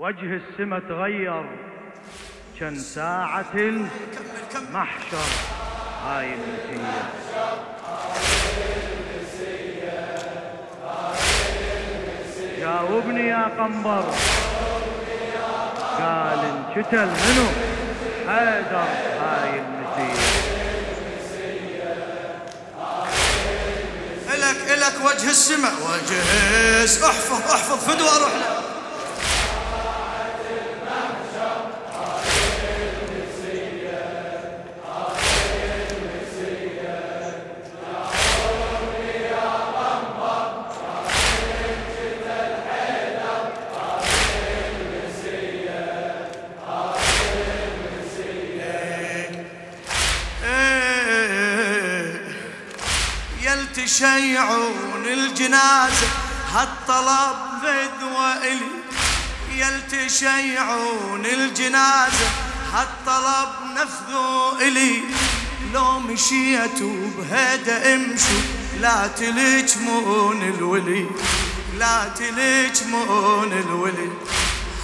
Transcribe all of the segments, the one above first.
وجه السما تغير. كان ساعة المحشر؟ هاي النسية جاوبني يا قنبر. قال انشتل منو؟ حيدر. هاي النسية إلك إلك وجه السماء وجه أحفظ أحفظ فدوى أروح له تشيعون الجنازة هالطلب فدوى إلي يلتشيعون الجنازة هالطلب نفذوا إلي لو مشيتوا بهدى امشوا لا تلجمون الولي. لا تلجمون الولي.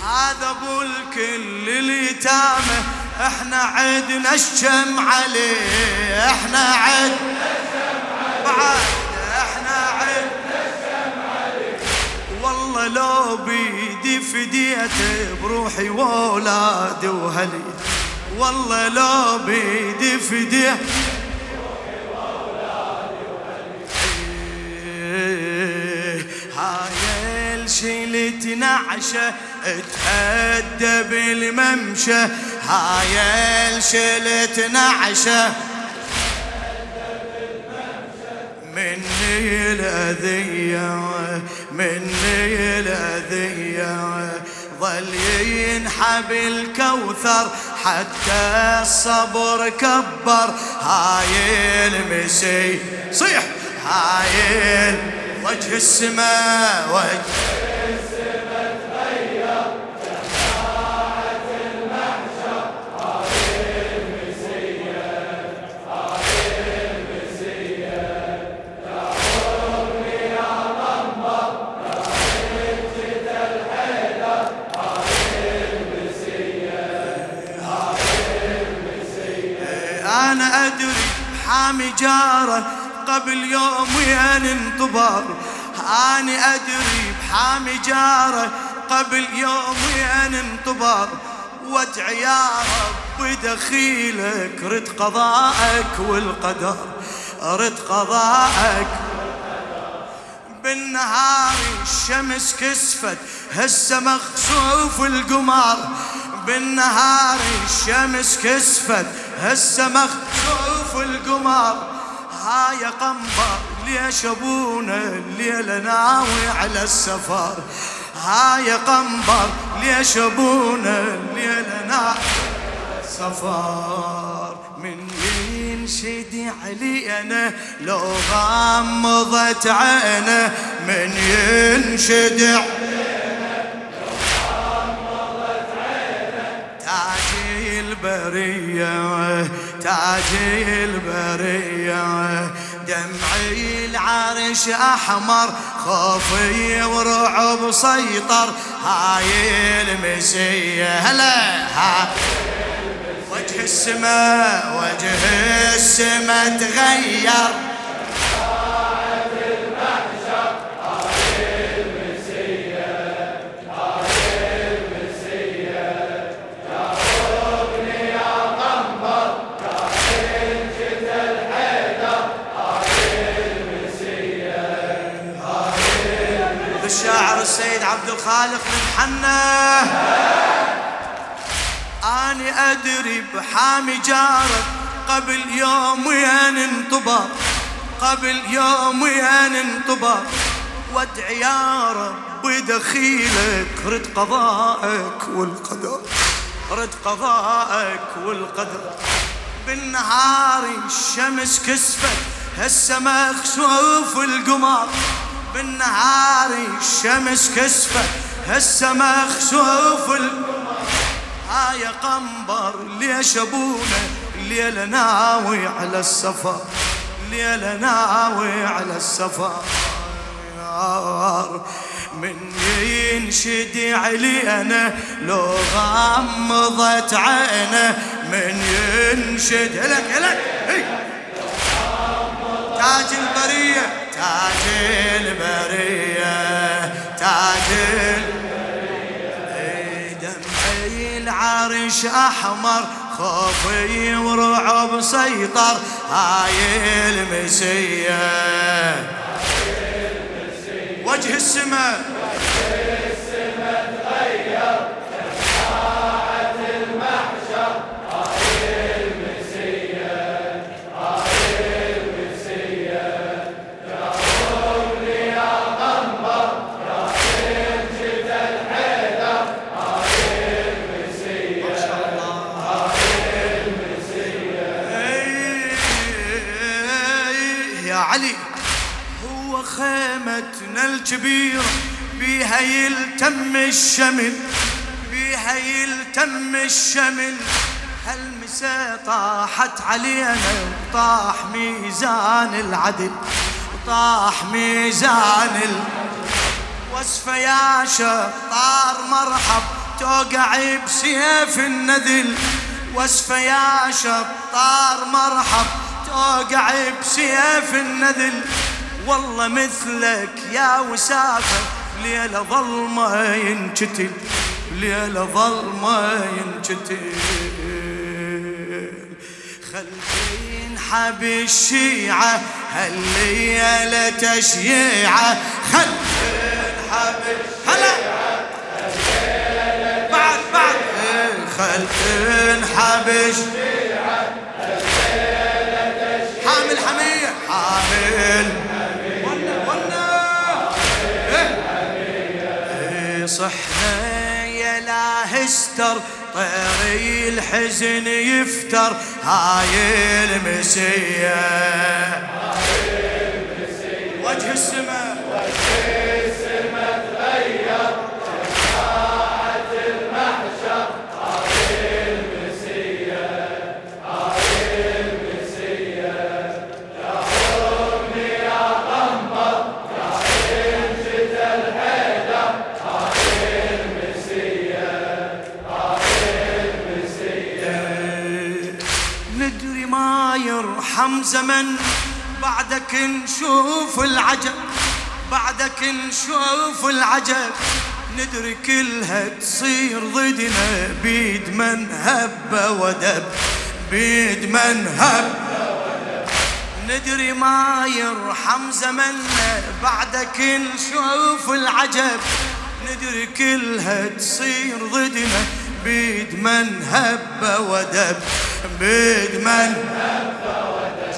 هذا ابو الكل اليتامى إحنا عدنا الشم عليه إحنا عدنا بعد إحنا والله لو بيدي فديته بروحي وأولادي وهلي والله لو بيدي فديته الشيلة نعشة تهدى بالممشى. هاي الشيلة نعشة مني الأذية مني الأذية ظل ينحب الكوثر حتى الصبر كبر. هاي المسي صيح! هاي وجه السماء وجه حامي جارة قبل يوم وين انطبر أنا أدري بحامي جارة قبل يوم وين انطبر وادعي يا رب دخيلك رد قضاءك والقدر رد قضاءك. بالنهار الشمس كسفت هسه مخسوف القمر. بالنهار الشمس كسفت هسه مخسوف القمر. هاي قنبر ليش أبونا الليلة ناوي على السفر؟ هاي قنبر ليش أبونا الليلة ناوي على السفر؟ من ينشد علينا لو غمضت عينه من ينشد علينا تاج البرية تاج البرية دمعي العرش أحمر خوفي ورعب سيطر هاي المسية. هلا هاي وجه السماء وجه السماء تغير. بن حنة. اني أدري بحامي جارك. قبل يوم وين انطبر قبل يوم وين انطبر وادعي يا رب دخيلك رد قضاءك والقدر. رد قضاءك والقدر. بالنهار الشمس كسفت هسه مخسوف القمر. بالنهار الشمس كسفت هسه مخسوف هاي قنبر ليش ابونا الليلة ناوي على السفر الليلة ناوي على السفر. من ينشد علينا لو غمضت عينه من ينشد. لك لك تاج البرية تاج البرية تاج العرش أحمر خوفي ورعب سيطر. هاي المسية. وجه السماء. خيمتنا الكبيرة بيها يلتم الشمل بيها يلتم الشمل. هالمسا طاحت علينا وطاح ميزان العدل وطاح ميزان ال. وصفة يا شطار مرحب توقع بسيف النذل. وصفة يا شطار مرحب توقع بسيف النذل. والله مثلك يا وسافة ليلة ظلمة ينشتل ليلة ظلمة ينشتل خلفين حب الشيعة هالليلة تشييعة خلفين حب هلا بعد بعد. خلفين حب الشيعة. صحنا يا لا هستر الحزن يفتر. هاي المسية وجه السماء. يرحم زمن. بعدك نشوف العجب. بعدك نشوف العجب. ندري كلها تصير ضدنا. بيد من هب ودب. بيد من هب. ندري ما يرحم زمننا. بعدك نشوف العجب. ندري كلها تصير ضدنا. بيد من هب ودب. بيد من هب ودب.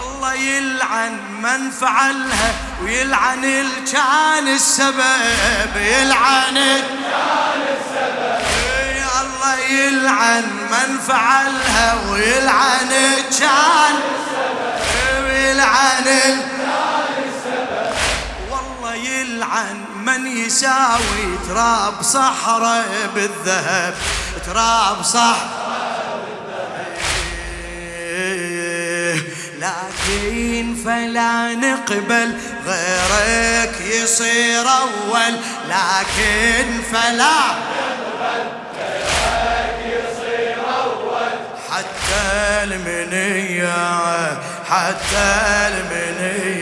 الله يلعن من فعلها ويلعن الكان السبب يلعن السبب. الله يلعن من فعلها ويلعن كان ويلعن السبب من يساوي تراب صحراء بالذهب تراب صحراء لكن فلا نقبل غيرك يصير أول. لكن فلا نقبل غيرك يصير أول حتى المنية حتى المنية.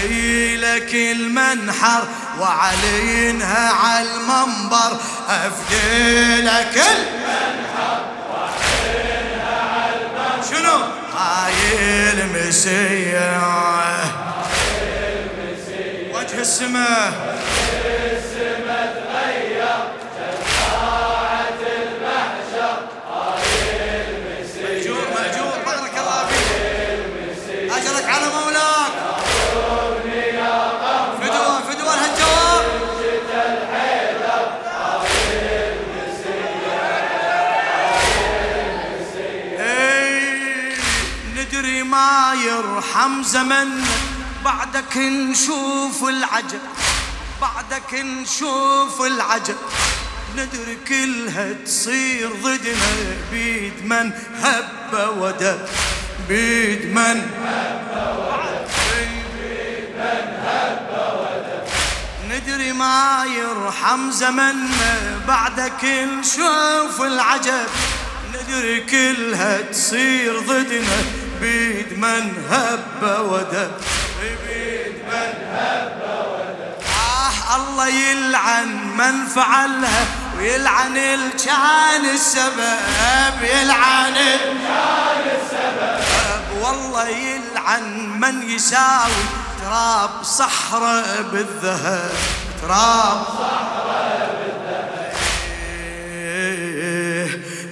أفدي لك المنحر وعلينها على المنبر. أفدي لك المنحر وعلينها على المنبر. شنو؟ هاي السماء وجه السماء. يرحم زمن بعدك نشوف العجب بعدك نشوف العجب. ندري كلها تصير ضدنا بيد من هب ودب بيد من هب ودب. بيد من هب ودب ندري ما يرحم زمننا بعدك نشوف العجب. ندري كلها تصير ضدنا بيد من هب ودب بيد من هب ودب آه الله يلعن من فعلها ويلعن الكان السبب يلعن الكان السبب. والله يلعن من يساوي تراب صحراء بالذهب تراب صحراء بالذهب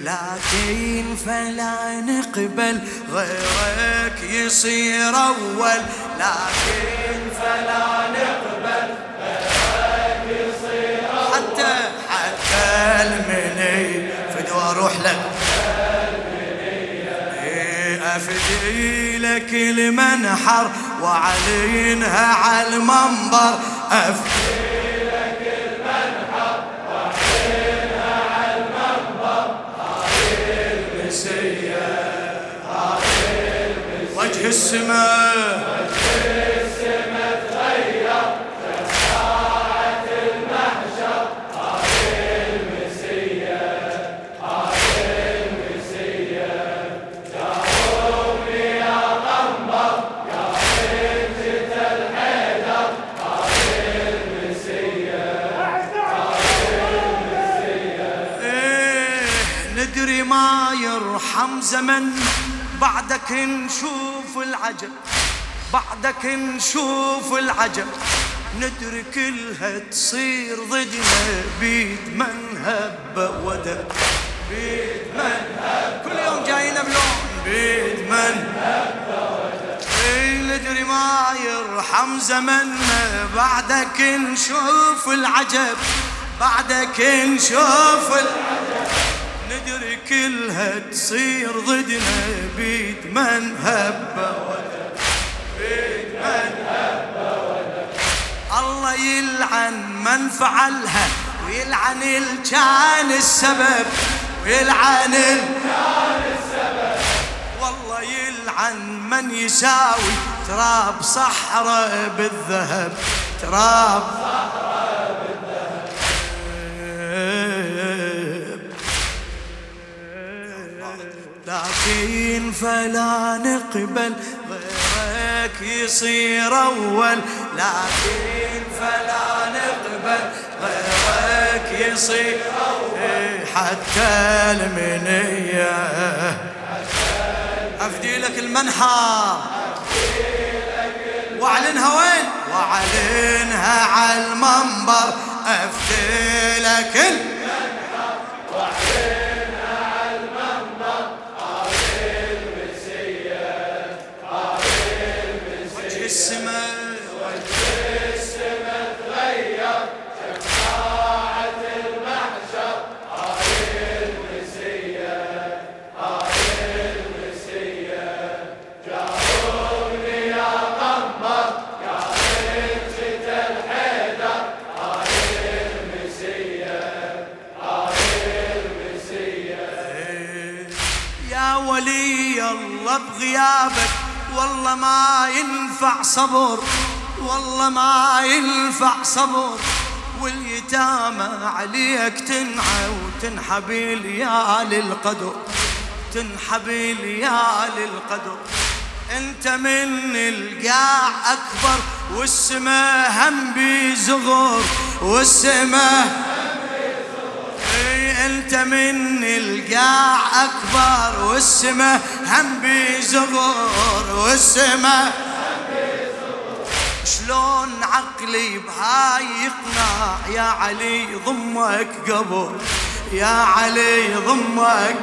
لكن فلا نقبل غيرك يصير أول. لكن فلا نقبل غيرك يصير أول حتى حتى المني فدوى أروح لك. أفدي لك المنحر وعلينها على المنبر. أفدي المسية ندري ما يرحم زمن. بعدك نشوف العجب بعدك نشوف العجب. ندري كلها تصير ضدنا بيد من هب ودب بيد من هب كل يوم جاينا بلون بيد من هب ندري ما يرحم زمننا؟ بعدك نشوف العجب بعدك نشوف العجب ندري كلها تصير ضدنا بيد من هب ودب بيد من هب ودب الله يلعن من فعلها ويلعن الكان السبب ويلعن الكان السبب. والله يلعن من يساوي تراب صحراء بالذهب تراب لكن فلا نقبل غيرك يصير أول. لكن فلا نقبل غيرك يصير أول. حتى المنية. أفدي لك المنحى وأعلنها وين؟ وأعلنها على المنبر. أفدي لك الله بغيابك والله ما ينفع صبر والله ما ينفع صبر. واليتامى عليك تنعى وتنحب ليال القدر تنحب ليال القدر. انت من القاع أكبر والسماء هم بيزغر والسماء إي أنت من القاع أكبر والسماء هم بيزغر والسماء شلون عقلي بهاي يقنع؟ يا علي ضمك قبر يا علي ضمك.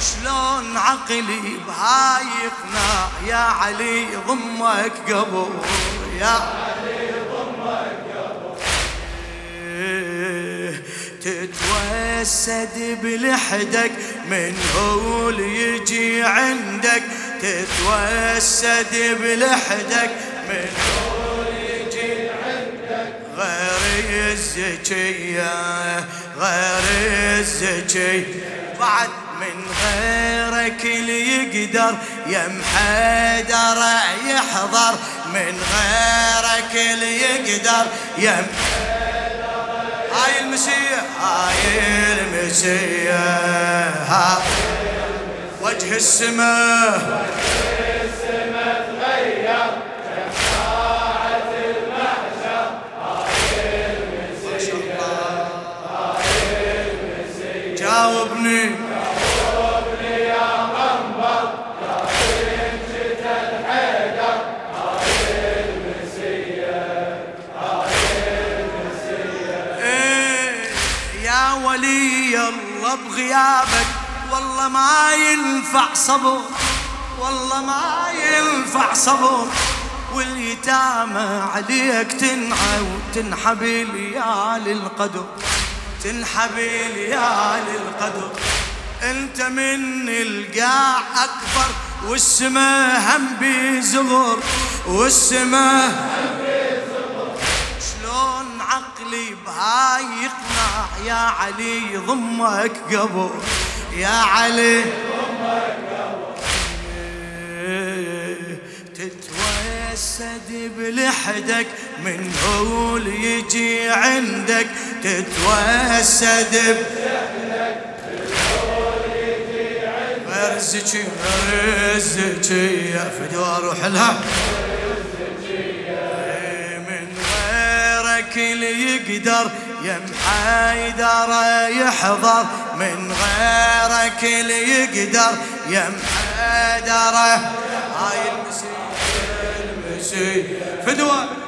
شلون عقلي بهاي يقنع؟ يا علي ضمك قبر يا تتوسد بلحدك من هو يجي عندك. تتوسد بلحدك من هو يجي عندك. غير الزكية غير الزكي بعد من غيرك اللي يقدر يا محيدر يحضر. من غيرك اللي يقدر يم هاي المسيح. هاي المسيح ها وجه السماء ينفع صبر؟ والله ما ينفع صبر. واليتامى عليك تنعى وتنحب ليال القدر. تنحب ليال القدر. انت من القاع أكبر والسما هم بيزغر والسما شلون عقلي بهاي يقنع؟ يا علي ضمك قبر. يا علي تتوسد بلحدك من هو اللي يجي عندك. تتوسد برزك برزك يا فدوى أروح لها من غيرك اللي يقدر يم حيدر يحضر من غيرك اللي يقدر. يم حيدر هاي المسيح المسيح. فدوى.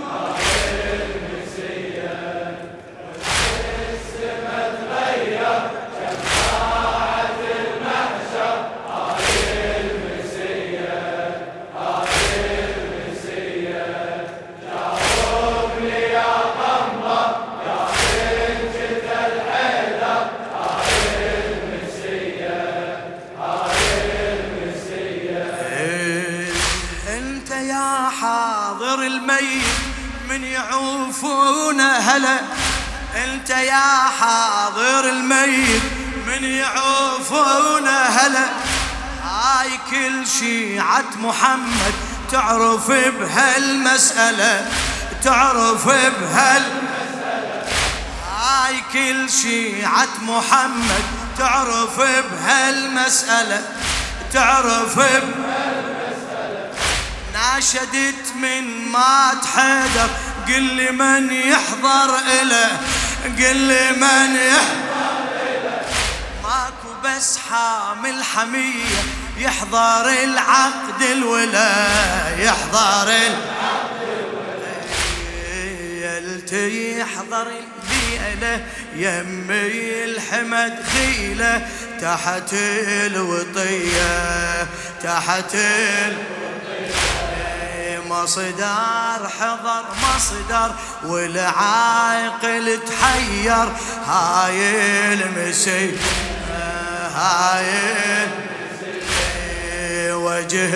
كل شيعة محمد تعرف بهالمسألة تعرف بهال هاي كل شيعة محمد تعرف بهالمسألة تعرف بهالمسألة. ناشدت من مات حيدر قل لي من يحضر إله قل لي من يحضر ماكو بس حامل حمية يحضر العقد الولا يحضر العقد يحضر الليلة يمي الحمد خيلة تحت الوطية تحت الوطية مصدر حضر مصدر والعاقل تحير هاي المسي هاي المسي وجه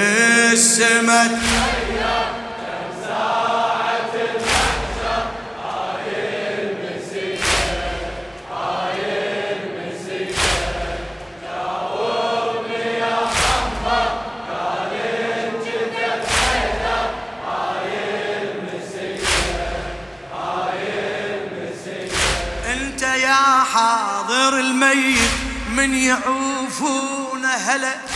يا حاضر الميت من يعوفون هلا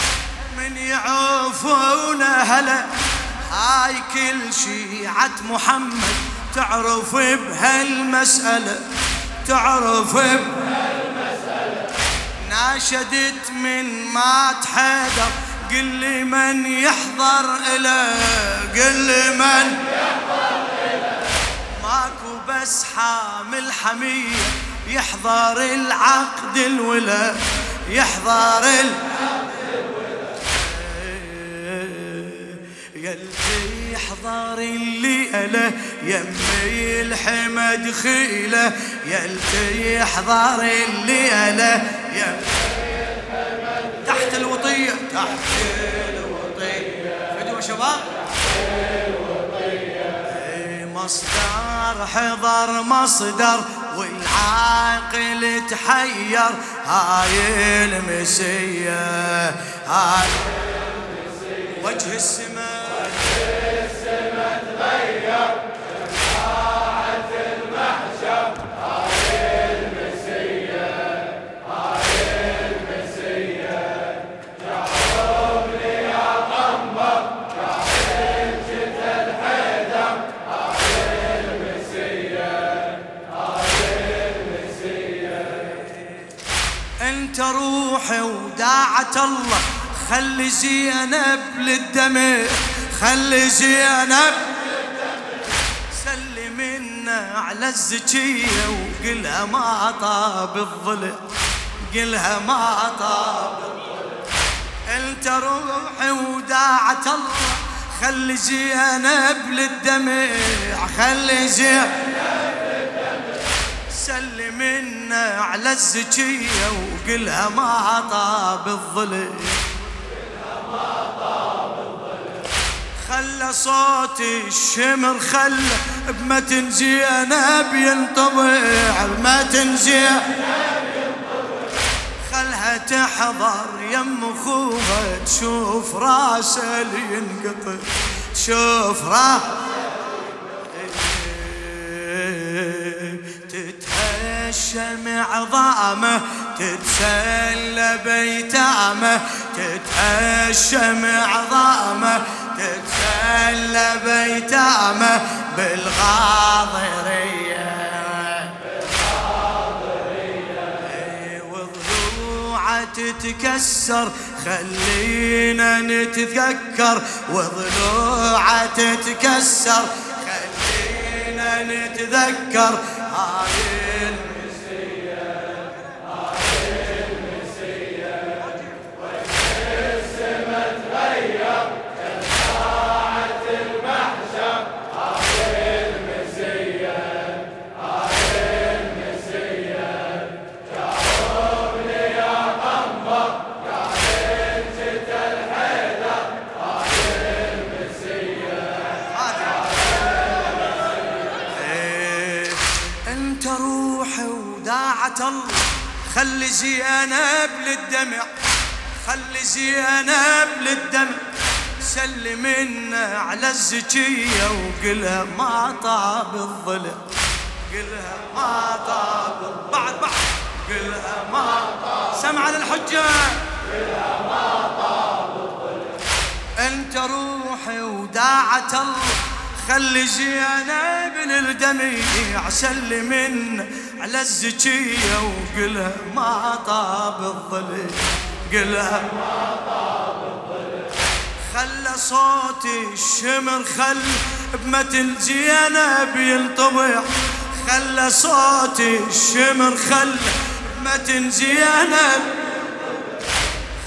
يعوفون هلا هاي كل شيعة محمد تعرف بهالمسألة تعرف بهالمسألة. ناشدت من مات حيدر قل لي من يحضر إله قل لي من ماكو بس حامل حمية يحضر العقد الولا يحضر العقد يلي يحضر اللي أله يمي الحمد خيله. يلي يحضر اللي أله يمي تحت الوطية تحت الوطية. فدوا شباب. مصدر حضر مصدر والعاقل تحير. هاي المسية هاي وجه السماء روحي وداعة الله. خلي زينب للدمع. خلي زينب سلمنا على الزكية. وقلها ما طاب الظلم قلها ما طاب أنت روحي وداعة الله. خلي زينب للدمع. خلي زينب على الزكية وقلها ما طاب الظلم. خلى صوت الشمر خلى بمتن زينب ينطبع بمتن زينب خلها تحضر يم خوها تشوف راسه ينقطع تشوف راسه تتهشم عظامه تتسلى بيتامه تتهشم عظامه تتسلى بيتامه بالغاضرية. تتكسر خلينا نتذكر. وضلوعة تتكسر خلينا نتذكر. هاي خلي زينب للدمع خلي زينب للدمع. سلمنا على الزكية وقلها ما طاب الظلم قلها ما طاب بعد بعد قلها ما طاب. سمع للحجة. قلها ما طاب الظلم أنت روحي وداعة الله خلي زينب للدميع سلمن على الزكية وقلها ما طاب الظلم قلها ما طاب الظلم خلى صوت الشمر خل بمتن زينب ينطبع خلى صوت الشمر خل بمتن زينب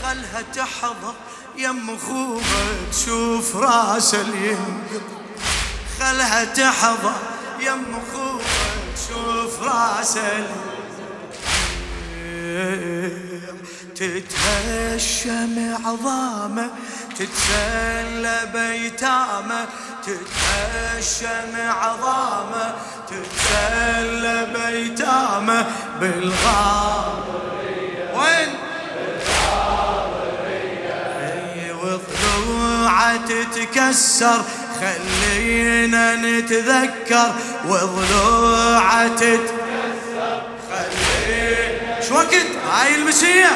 خلها تحظى يم خوها تشوف راسه ينقطع خلها تحظى يم خوها تشوف راسه تتهشم عظامه تتسلى بيتامه تتهشم عظامه تتسلى بيتامه بالغار وين؟ وضلوعة تتكسر خلينا نتذكر وضلوعة تتكسر. خلينا شو وقت؟ هاي المسيه